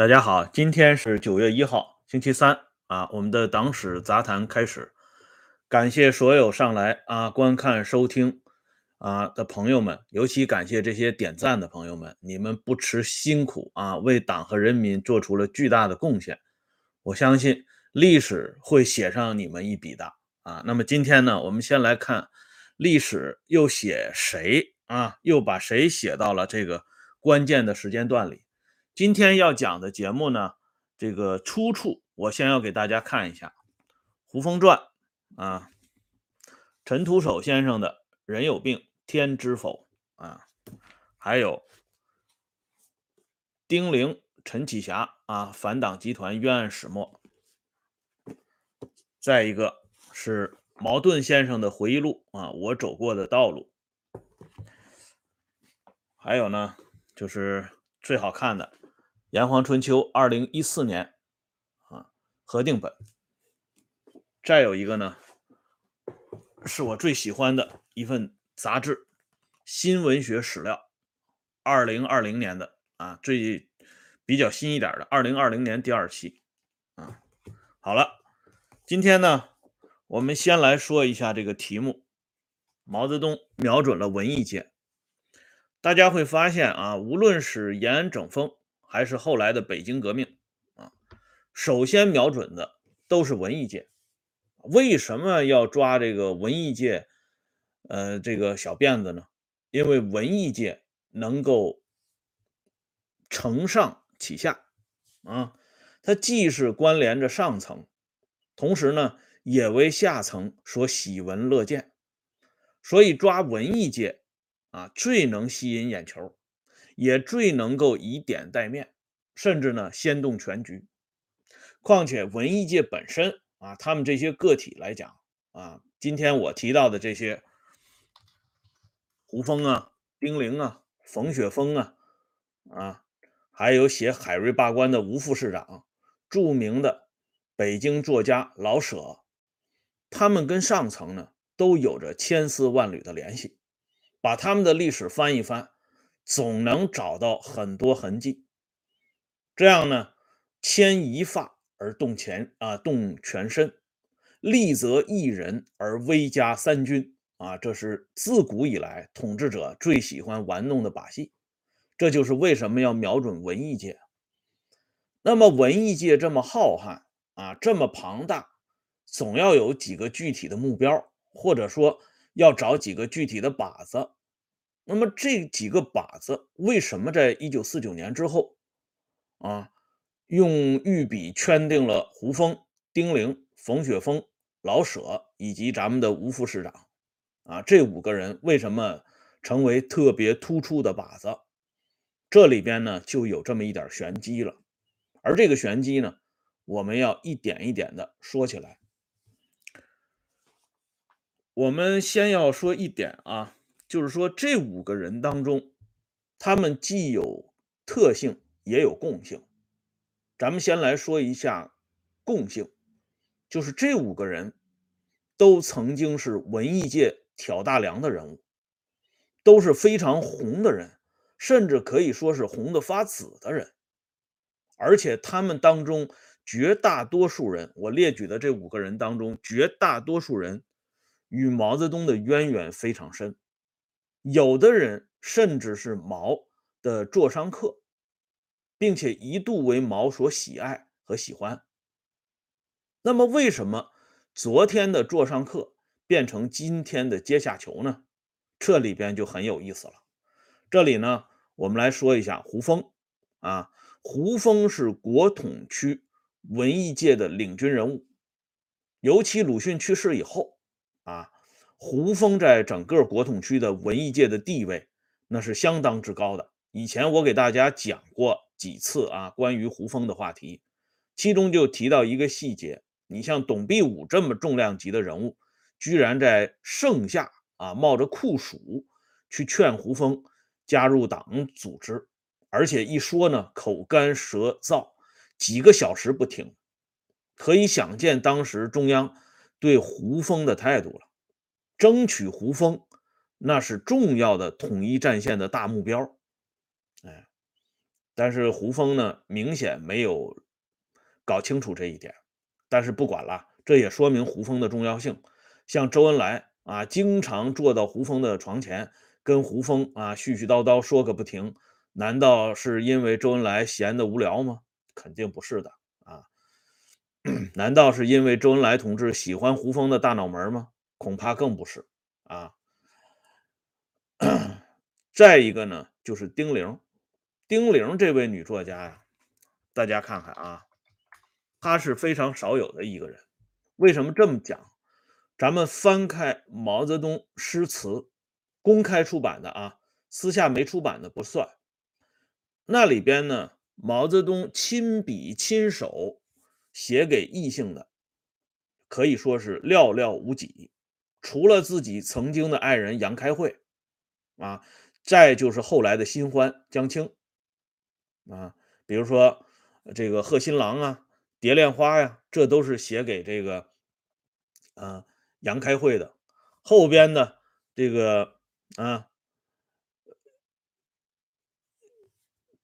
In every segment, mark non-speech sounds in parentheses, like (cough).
大家好，今天是九月一号，星期三啊。我们的党史杂谈开始，感谢所有上来啊观看、收听啊的朋友们，尤其感谢这些点赞的朋友们，你们不辞辛苦啊，为党和人民做出了巨大的贡献。我相信历史会写上你们一笔的啊。那么今天呢，我们先来看历史又写谁啊？又把谁写到了这个关键的时间段里？今天要讲的节目呢，这个出处我先要给大家看一下《胡风传》啊，陈独守先生的“人有病，天知否”啊，还有丁玲、陈启霞啊，反党集团冤案始末。再一个是茅盾先生的回忆录啊，我走过的道路。还有呢，就是最好看的。《炎黄春秋》二零一四年啊，核定本。再有一个呢，是我最喜欢的一份杂志《新文学史料》，二零二零年的啊，最比较新一点的，二零二零年第二期啊。好了，今天呢，我们先来说一下这个题目：毛泽东瞄准了文艺界。大家会发现啊，无论是延安整风。还是后来的北京革命啊，首先瞄准的都是文艺界。为什么要抓这个文艺界？呃，这个小辫子呢？因为文艺界能够承上启下啊，它既是关联着上层，同时呢，也为下层所喜闻乐见。所以抓文艺界啊，最能吸引眼球。也最能够以点带面，甚至呢掀动全局。况且文艺界本身啊，他们这些个体来讲啊，今天我提到的这些胡风啊、丁玲啊、冯雪峰啊，啊，还有写海瑞罢官的吴副市长，著名的北京作家老舍，他们跟上层呢都有着千丝万缕的联系。把他们的历史翻一翻。总能找到很多痕迹，这样呢，牵一发而动全啊，动全身，利则一人而威加三军啊，这是自古以来统治者最喜欢玩弄的把戏。这就是为什么要瞄准文艺界。那么文艺界这么浩瀚啊，这么庞大，总要有几个具体的目标，或者说要找几个具体的靶子。那么这几个靶子为什么在一九四九年之后啊，用御笔圈定了胡风、丁玲、冯雪峰、老舍以及咱们的吴副市长啊？这五个人为什么成为特别突出的靶子？这里边呢就有这么一点玄机了。而这个玄机呢，我们要一点一点的说起来。我们先要说一点啊。就是说，这五个人当中，他们既有特性，也有共性。咱们先来说一下共性，就是这五个人都曾经是文艺界挑大梁的人物，都是非常红的人，甚至可以说是红的发紫的人。而且他们当中绝大多数人，我列举的这五个人当中，绝大多数人与毛泽东的渊源非常深。有的人甚至是毛的座上客，并且一度为毛所喜爱和喜欢。那么，为什么昨天的座上客变成今天的阶下囚呢？这里边就很有意思了。这里呢，我们来说一下胡风啊，胡风是国统区文艺界的领军人物，尤其鲁迅去世以后啊。胡风在整个国统区的文艺界的地位，那是相当之高的。以前我给大家讲过几次啊，关于胡风的话题，其中就提到一个细节：你像董必武这么重量级的人物，居然在盛夏啊冒着酷暑去劝胡风加入党组织，而且一说呢口干舌燥，几个小时不停，可以想见当时中央对胡风的态度了。争取胡风，那是重要的统一战线的大目标。哎，但是胡风呢，明显没有搞清楚这一点。但是不管了，这也说明胡风的重要性。像周恩来啊，经常坐到胡风的床前，跟胡风啊絮絮叨叨说个不停。难道是因为周恩来闲得无聊吗？肯定不是的啊。(clears throat) 难道是因为周恩来同志喜欢胡风的大脑门吗？恐怕更不是啊。(clears throat) 再一个呢，就是丁玲。丁玲这位女作家呀，大家看看啊，她是非常少有的一个人。为什么这么讲？咱们翻开毛泽东诗词，公开出版的啊，私下没出版的不算。那里边呢，毛泽东亲笔亲手写给异性的，可以说是寥寥无几。除了自己曾经的爱人杨开慧，啊，再就是后来的新欢江青。啊，比如说这个贺新郎啊，蝶恋花呀，这都是写给这个啊杨开慧的。后边呢，这个啊，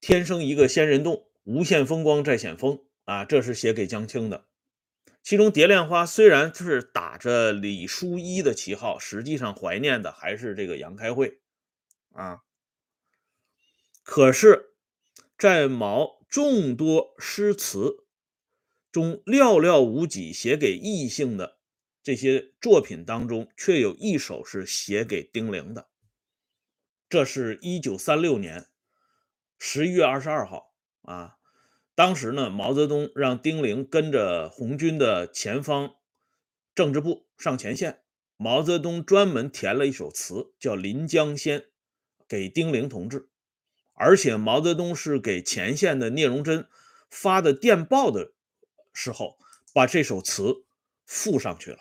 天生一个仙人洞，无限风光在险峰啊，这是写给江青的。其中蝶恋花虽然是打着李淑一的旗号，实际上怀念的还是这个杨开慧啊。可是。在毛众多诗词中，寥寥无几写给异性的这些作品当中，却有一首是写给丁玲的。这是一九三六年十一月二十二号啊，当时呢，毛泽东让丁玲跟着红军的前方政治部上前线，毛泽东专门填了一首词，叫《临江仙》，给丁玲同志。而且毛泽东是给前线的聂荣臻发的电报的时候，把这首词附上去了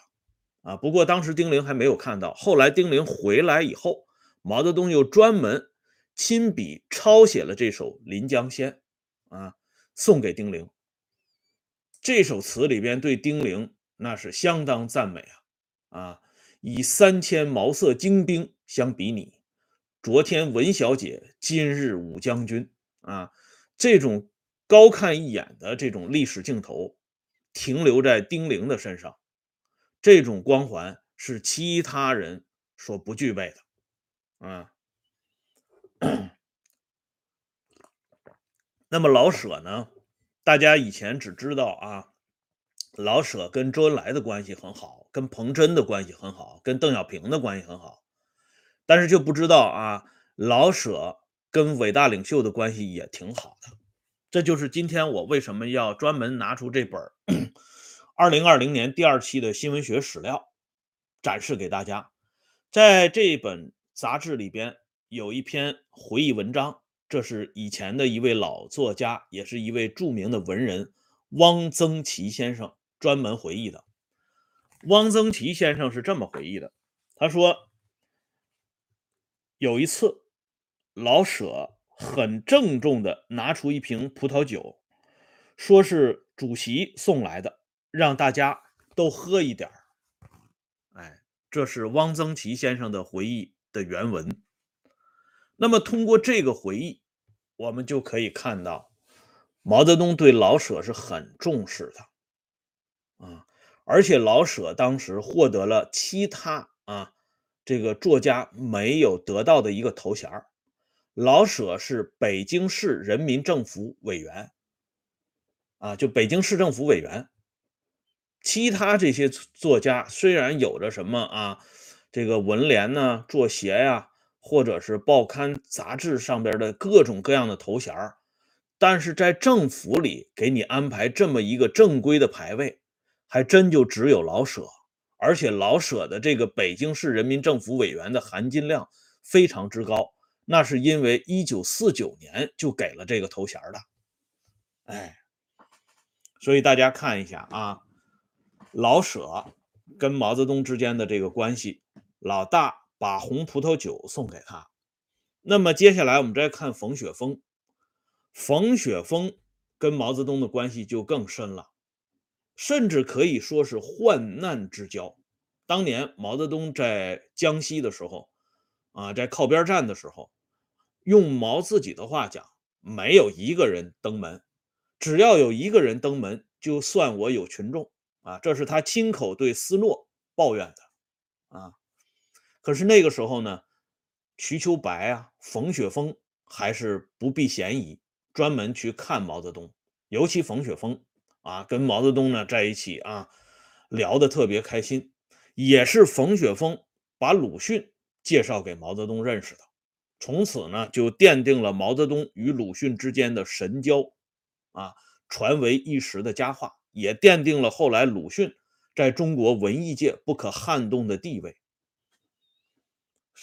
啊。不过当时丁玲还没有看到，后来丁玲回来以后，毛泽东又专门亲笔抄写了这首《临江仙》啊，送给丁玲。这首词里边对丁玲那是相当赞美啊啊，以三千毛色精兵相比拟。昨天文小姐，今日武将军啊！这种高看一眼的这种历史镜头，停留在丁玲的身上，这种光环是其他人所不具备的啊。(coughs) 那么老舍呢？大家以前只知道啊，老舍跟周恩来的关系很好，跟彭真的关系很好，跟邓小平的关系很好。但是就不知道啊，老舍跟伟大领袖的关系也挺好的。这就是今天我为什么要专门拿出这本 (clears throat) 二零二零年第二期的新闻学史料展示给大家。在这本杂志里边有一篇回忆文章，这是以前的一位老作家，也是一位著名的文人汪曾祺先生专门回忆的。汪曾祺先生是这么回忆的，他说。有一次，老舍很郑重地拿出一瓶葡萄酒，说是主席送来的，让大家都喝一点儿哎，这是汪曾祺先生的回忆的原文。那么，通过这个回忆，我们就可以看到，毛泽东对老舍是很重视的啊，而且老舍当时获得了其他啊。这个作家没有得到的一个头衔老舍是北京市人民政府委员，啊，就北京市政府委员。其他这些作家虽然有着什么啊，这个文联呢、作协呀，或者是报刊杂志上边的各种各样的头衔但是在政府里给你安排这么一个正规的排位，还真就只有老舍。而且老舍的这个北京市人民政府委员的含金量非常之高，那是因为一九四九年就给了这个头衔的，哎，所以大家看一下啊，老舍跟毛泽东之间的这个关系，老大把红葡萄酒送给他，那么接下来我们再看冯雪峰，冯雪峰跟毛泽东的关系就更深了。甚至可以说是患难之交。当年毛泽东在江西的时候，啊，在靠边站的时候，用毛自己的话讲，没有一个人登门，只要有一个人登门，就算我有群众啊。这是他亲口对斯诺抱怨的啊。可是那个时候呢，瞿秋白啊、冯雪峰还是不避嫌疑，专门去看毛泽东。尤其冯雪峰啊，跟毛泽东呢在一起啊，聊得特别开心。也是冯雪峰把鲁迅介绍给毛泽东认识的，从此呢就奠定了毛泽东与鲁迅之间的神交，啊，传为一时的佳话，也奠定了后来鲁迅在中国文艺界不可撼动的地位。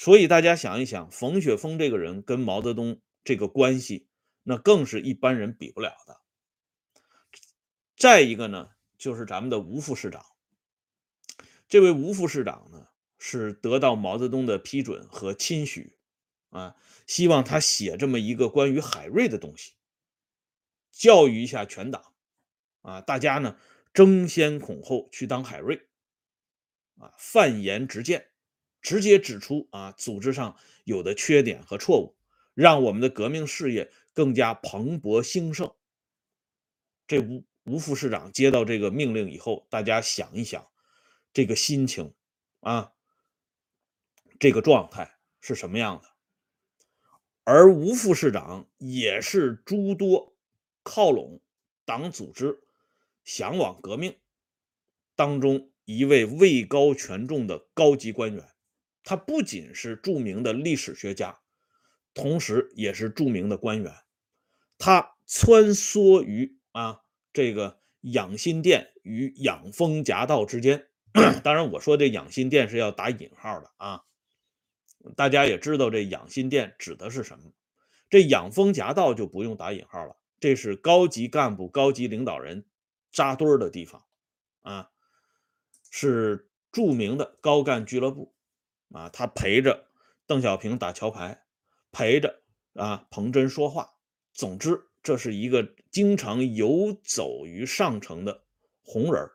所以大家想一想，冯雪峰这个人跟毛泽东这个关系，那更是一般人比不了的。再一个呢，就是咱们的吴副市长。这位吴副市长呢，是得到毛泽东的批准和亲许，啊，希望他写这么一个关于海瑞的东西，教育一下全党，啊，大家呢争先恐后去当海瑞，啊，犯言直谏，直接指出啊组织上有的缺点和错误，让我们的革命事业更加蓬勃兴盛。这吴吴副市长接到这个命令以后，大家想一想。这个心情啊，这个状态是什么样的？而吴副市长也是诸多靠拢党组织、向往革命当中一位位高权重的高级官员。他不仅是著名的历史学家，同时也是著名的官员。他穿梭于啊这个养心殿与养蜂夹道之间。当然，我说这养心殿是要打引号的啊。大家也知道，这养心殿指的是什么？这养蜂夹道就不用打引号了，这是高级干部、高级领导人扎堆儿的地方啊，是著名的高干俱乐部啊。他陪着邓小平打桥牌，陪着啊彭真说话。总之，这是一个经常游走于上层的红人。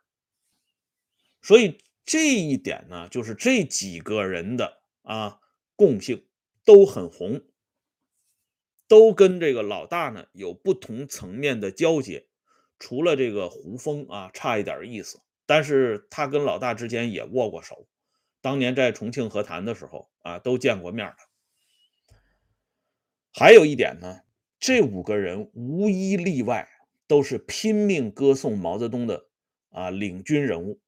所以这一点呢，就是这几个人的啊共性都很红，都跟这个老大呢有不同层面的交接。除了这个胡风啊差一点意思，但是他跟老大之间也握过手，当年在重庆和谈的时候啊都见过面的。还有一点呢，这五个人无一例外都是拼命歌颂毛泽东的啊领军人物。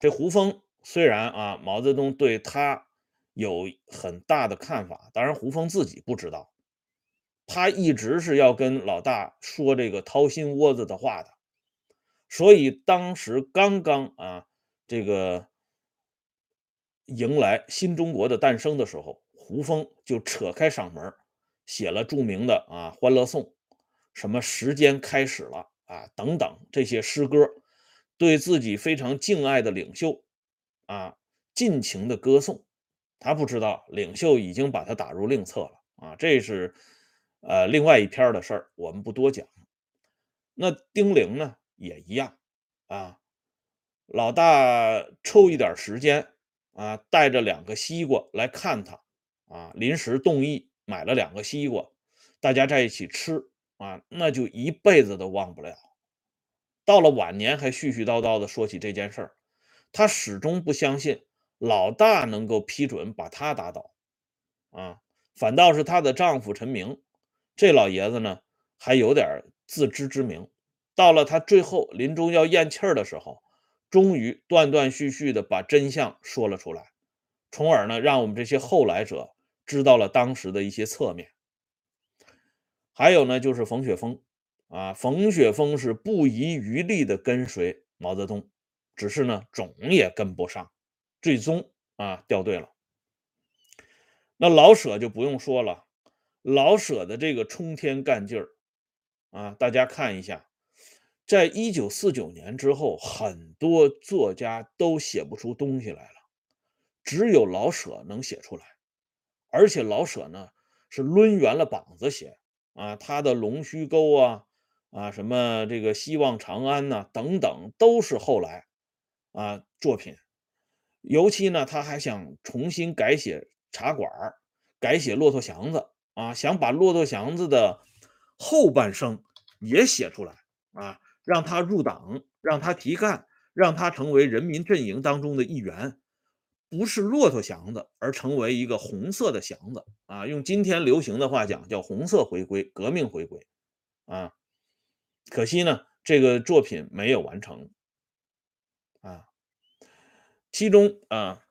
这胡风虽然啊，毛泽东对他有很大的看法，当然胡风自己不知道，他一直是要跟老大说这个掏心窝子的话的。所以当时刚刚啊，这个迎来新中国的诞生的时候，胡风就扯开嗓门写了著名的啊《欢乐颂》，什么时间开始了啊等等这些诗歌。对自己非常敬爱的领袖，啊，尽情的歌颂。他不知道领袖已经把他打入另册了啊，这是呃另外一篇的事儿，我们不多讲。那丁玲呢也一样啊，老大抽一点时间啊，带着两个西瓜来看他啊，临时动意买了两个西瓜，大家在一起吃啊，那就一辈子都忘不了。到了晚年，还絮絮叨叨的说起这件事儿，他始终不相信老大能够批准把他打倒，啊，反倒是她的丈夫陈明，这老爷子呢，还有点自知之明。到了他最后临终要咽气儿的时候，终于断断续续的把真相说了出来，从而呢，让我们这些后来者知道了当时的一些侧面。还有呢，就是冯雪峰。啊，冯雪峰是不遗余力的跟随毛泽东，只是呢总也跟不上，最终啊掉队了。那老舍就不用说了，老舍的这个冲天干劲儿啊，大家看一下，在一九四九年之后，很多作家都写不出东西来了，只有老舍能写出来，而且老舍呢是抡圆了膀子写啊，他的《龙须沟》啊。啊，什么这个希望长安呐，等等，都是后来啊作品。尤其呢，他还想重新改写茶馆改写骆驼祥子啊，想把骆驼祥子的后半生也写出来啊，让他入党，让他提干，让他成为人民阵营当中的一员，不是骆驼祥子，而成为一个红色的祥子啊。用今天流行的话讲，叫红色回归，革命回归啊。可惜呢，这个作品没有完成啊。其中啊，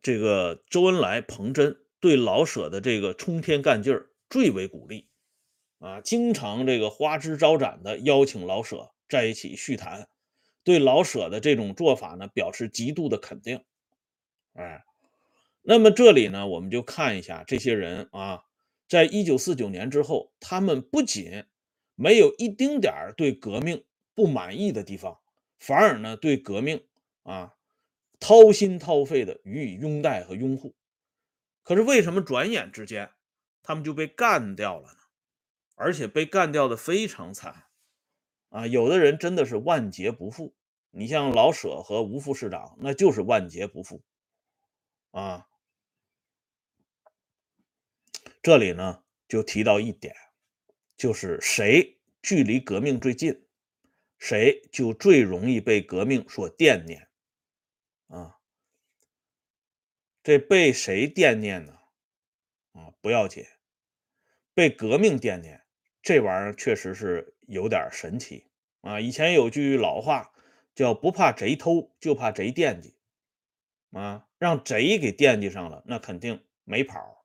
这个周恩来、彭真对老舍的这个冲天干劲儿最为鼓励啊，经常这个花枝招展的邀请老舍在一起叙谈，对老舍的这种做法呢表示极度的肯定。哎，那么这里呢，我们就看一下这些人啊，在一九四九年之后，他们不仅没有一丁点儿对革命不满意的地方。反而呢，对革命啊掏心掏肺的予以拥戴和拥护。可是为什么转眼之间他们就被干掉了呢？而且被干掉的非常惨啊！有的人真的是万劫不复。你像老舍和吴副市长，那就是万劫不复啊。这里呢就提到一点，就是谁距离革命最近？谁就最容易被革命所惦念啊？这被谁惦念呢？啊，不要紧，被革命惦念，这玩意儿确实是有点神奇啊。以前有句老话叫“不怕贼偷，就怕贼惦记”，啊，让贼给惦记上了，那肯定没跑。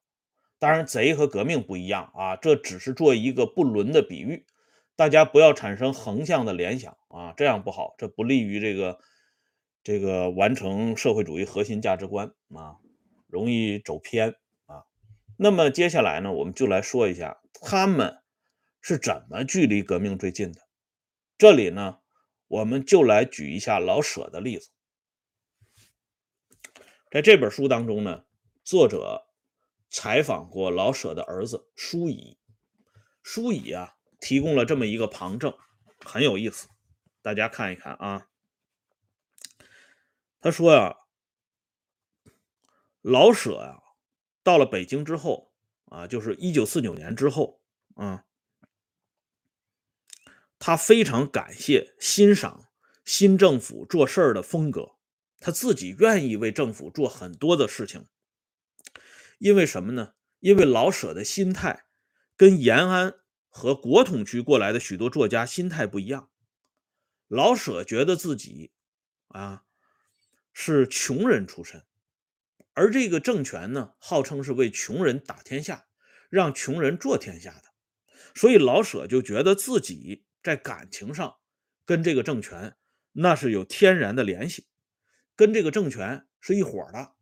当然，贼和革命不一样啊，这只是做一个不伦的比喻。大家不要产生横向的联想啊，这样不好，这不利于这个这个完成社会主义核心价值观啊，容易走偏啊。那么接下来呢，我们就来说一下他们是怎么距离革命最近的。这里呢，我们就来举一下老舍的例子。在这本书当中呢，作者采访过老舍的儿子舒乙，舒乙啊。提供了这么一个旁证，很有意思，大家看一看啊。他说呀，老舍呀，到了北京之后啊，就是一九四九年之后啊，他非常感谢、欣赏新政府做事儿的风格，他自己愿意为政府做很多的事情。因为什么呢？因为老舍的心态跟延安。和国统区过来的许多作家心态不一样。老舍觉得自己啊是穷人出身，而这个政权呢，号称是为穷人打天下，让穷人做天下的，所以老舍就觉得自己在感情上跟这个政权那是有天然的联系，跟这个政权是一伙的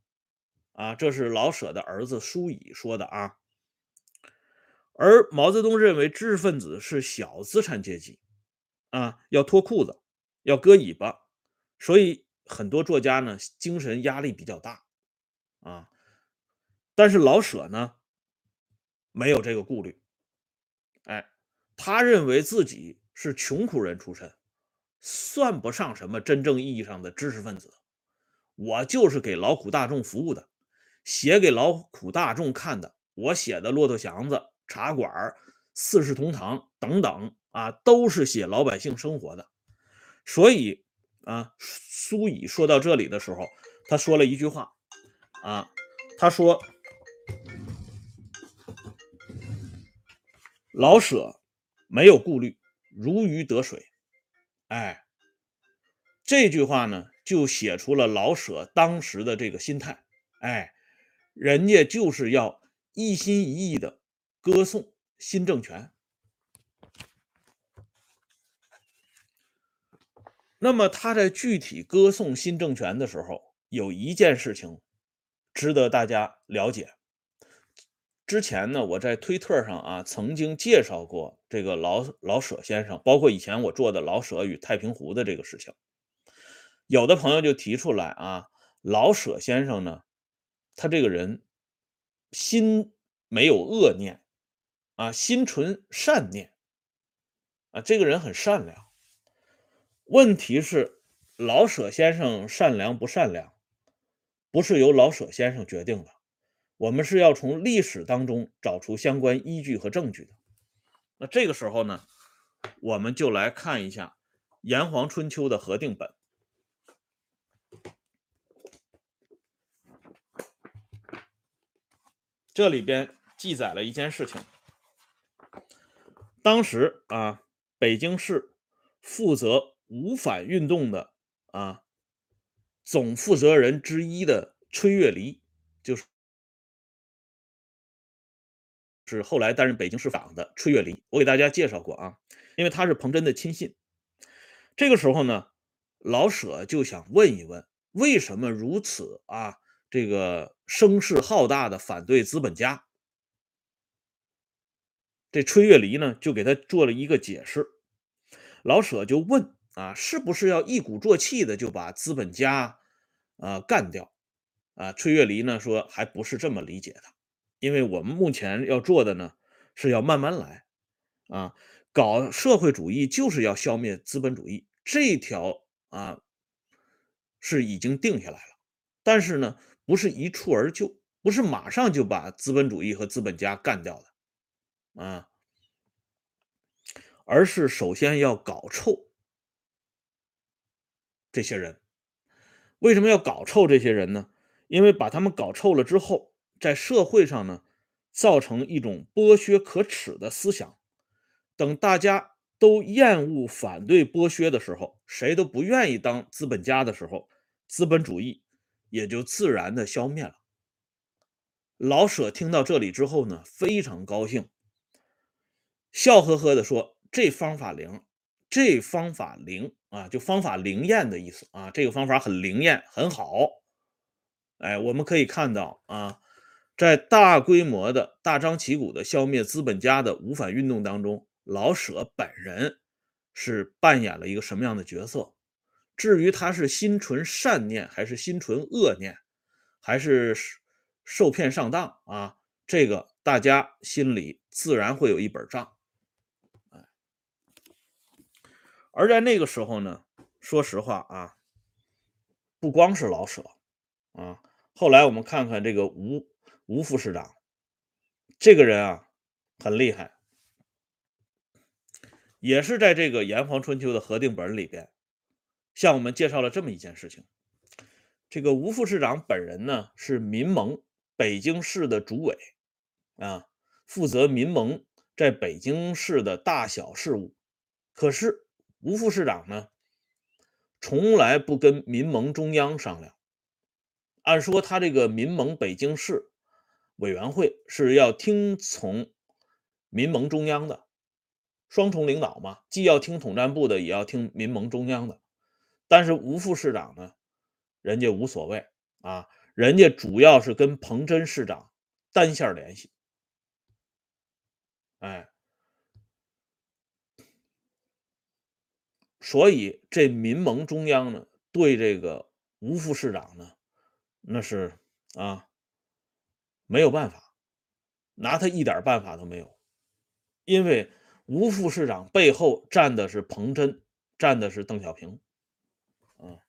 啊。这是老舍的儿子舒乙说的啊。而毛泽东认为知识分子是小资产阶级，啊，要脱裤子，要割尾巴，所以很多作家呢精神压力比较大，啊，但是老舍呢没有这个顾虑，哎，他认为自己是穷苦人出身，算不上什么真正意义上的知识分子，我就是给劳苦大众服务的，写给劳苦大众看的，我写的《骆驼祥子》。茶馆、四世同堂等等啊，都是写老百姓生活的。所以啊，苏乙说到这里的时候，他说了一句话啊，他说：“老舍没有顾虑，如鱼得水。”哎，这句话呢，就写出了老舍当时的这个心态。哎，人家就是要一心一意的。歌颂新政权，那么他在具体歌颂新政权的时候，有一件事情值得大家了解。之前呢，我在推特上啊曾经介绍过这个老老舍先生，包括以前我做的老舍与太平湖的这个事情。有的朋友就提出来啊，老舍先生呢，他这个人心没有恶念。啊，心存善念，啊，这个人很善良。问题是，老舍先生善良不善良，不是由老舍先生决定的。我们是要从历史当中找出相关依据和证据的。那这个时候呢，我们就来看一下《炎黄春秋》的核定本。这里边记载了一件事情。当时啊，北京市负责五反运动的啊总负责人之一的崔月离，就是是后来担任北京市长的崔月离。我给大家介绍过啊，因为他是彭真的亲信。这个时候呢，老舍就想问一问，为什么如此啊？这个声势浩大的反对资本家，这崔月离呢就给他做了一个解释。老舍就问啊，是不是要一鼓作气的就把资本家啊干掉？啊，崔月离呢说还不是这么理解的，因为我们目前要做的呢是要慢慢来啊，搞社会主义就是要消灭资本主义，这一条啊是已经定下来了，但是呢。不是一蹴而就，不是马上就把资本主义和资本家干掉的，啊，而是首先要搞臭这些人。为什么要搞臭这些人呢？因为把他们搞臭了之后，在社会上呢，造成一种剥削可耻的思想。等大家都厌恶、反对剥削的时候，谁都不愿意当资本家的时候，资本主义。也就自然的消灭了。老舍听到这里之后呢，非常高兴，笑呵呵的说：“这方法灵，这方法灵啊，就方法灵验的意思啊，这个方法很灵验，很好。”哎，我们可以看到啊，在大规模的大张旗鼓的消灭资本家的五反运动当中，老舍本人是扮演了一个什么样的角色？至于他是心存善念还是心存恶念，还是受骗上当啊？这个大家心里自然会有一本账。而在那个时候呢，说实话啊，不光是老舍啊，后来我们看看这个吴吴副市长，这个人啊很厉害，也是在这个《炎黄春秋》的核定本里边。向我们介绍了这么一件事情：这个吴副市长本人呢是民盟北京市的主委，啊，负责民盟在北京市的大小事务。可是吴副市长呢，从来不跟民盟中央商量。按说他这个民盟北京市委员会是要听从民盟中央的，双重领导嘛，既要听统战部的，也要听民盟中央的。但是吴副市长呢，人家无所谓啊，人家主要是跟彭真市长单线联系，哎，所以这民盟中央呢，对这个吴副市长呢，那是啊，没有办法，拿他一点办法都没有，因为吴副市长背后站的是彭真，站的是邓小平。嗯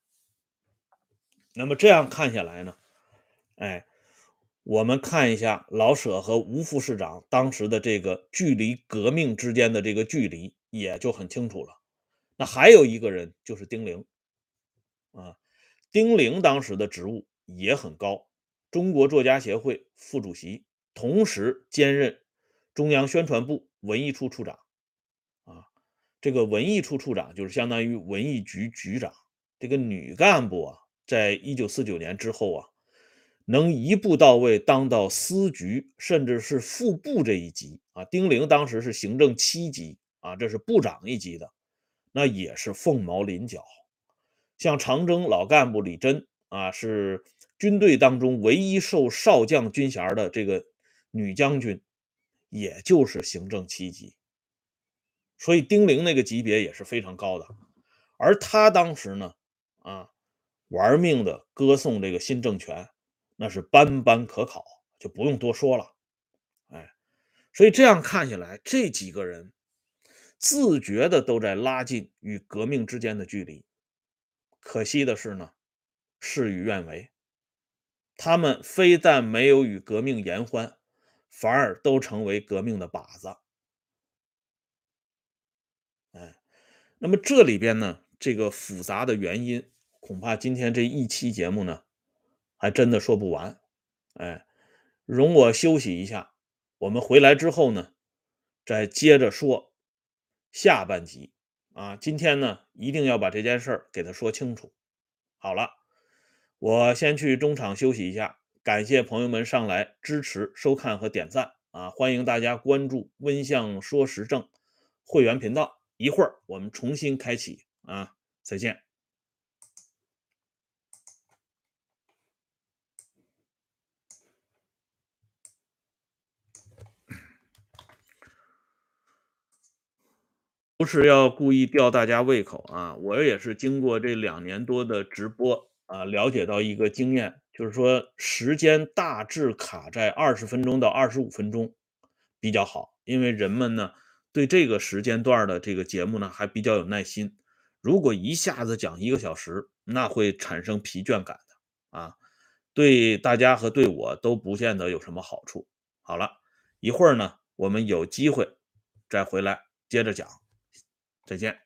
那么这样看下来呢，哎，我们看一下老舍和吴副市长当时的这个距离革命之间的这个距离也就很清楚了。那还有一个人就是丁玲，啊，丁玲当时的职务也很高，中国作家协会副主席，同时兼任中央宣传部文艺处处长，啊，这个文艺处处长就是相当于文艺局局长，这个女干部啊。在一九四九年之后啊，能一步到位当到司局，甚至是副部这一级啊。丁玲当时是行政七级啊，这是部长一级的，那也是凤毛麟角。像长征老干部李珍啊，是军队当中唯一受少将军衔的这个女将军，也就是行政七级。所以丁玲那个级别也是非常高的，而她当时呢，啊。玩命的歌颂这个新政权，那是班班可考，就不用多说了。哎，所以这样看下来，这几个人自觉的都在拉近与革命之间的距离。可惜的是呢，事与愿违。他们非但没有与革命言欢，反而都成为革命的靶子。哎，那么这里边呢，这个复杂的原因，恐怕今天这一期节目呢，还真的说不完。哎，容我休息一下，我们回来之后呢，再接着说下半集。啊，今天呢，一定要把这件事儿给他说清楚。好了，我先去中场休息一下。感谢朋友们上来支持、收看和点赞啊！欢迎大家关注“温相说时政”会员频道。一会儿我们重新开启啊！再见。不是要故意吊大家胃口啊！我也是经过这两年多的直播啊，了解到一个经验。就是说，时间大致卡在二十分钟到二十五分钟比较好，因为人们呢对这个时间段的这个节目呢还比较有耐心。如果一下子讲一个小时，那会产生疲倦感的啊，对大家和对我都不见得有什么好处。好了一会儿呢，我们有机会再回来接着讲，再见。